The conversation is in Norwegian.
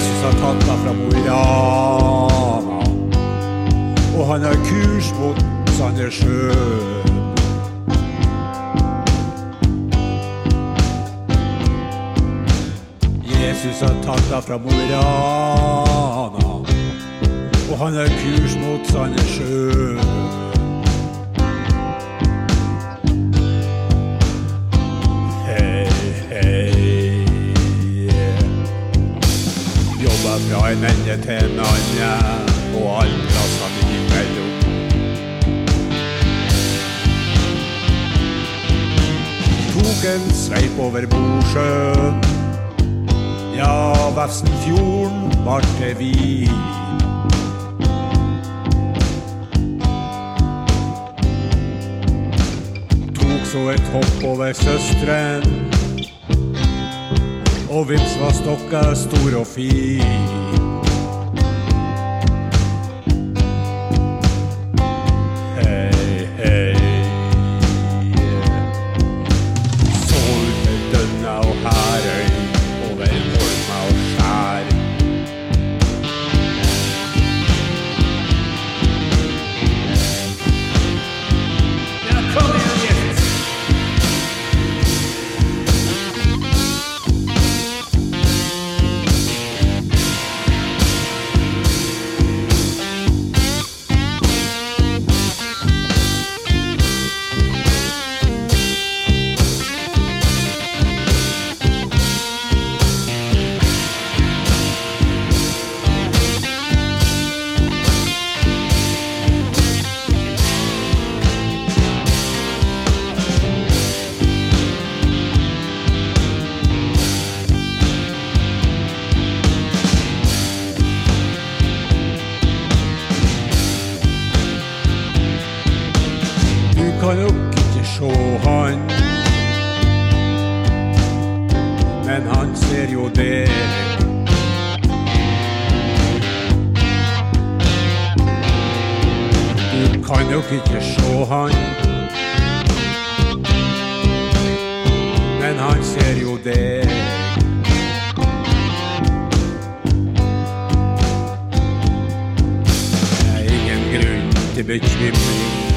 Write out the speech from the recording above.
Jesus har tatt meg fra Mo. Og han har kurs mot Sandnessjøen. Jesus har tatt deg fra Mo og han har kurs mot Sandnessjøen. En ende til en annen, og alle plassene imellom. Tok en sveip over Mosjøen. Ja, Vefsnfjorden var til hvil. Tok så et hopp over søsteren. Og vips var stokka stor og fin. Kan nok ikke sjå han, men han ser jo det. Du kan nok ikke sjå han, men han ser jo det. Det er ingen grunn til bekymring.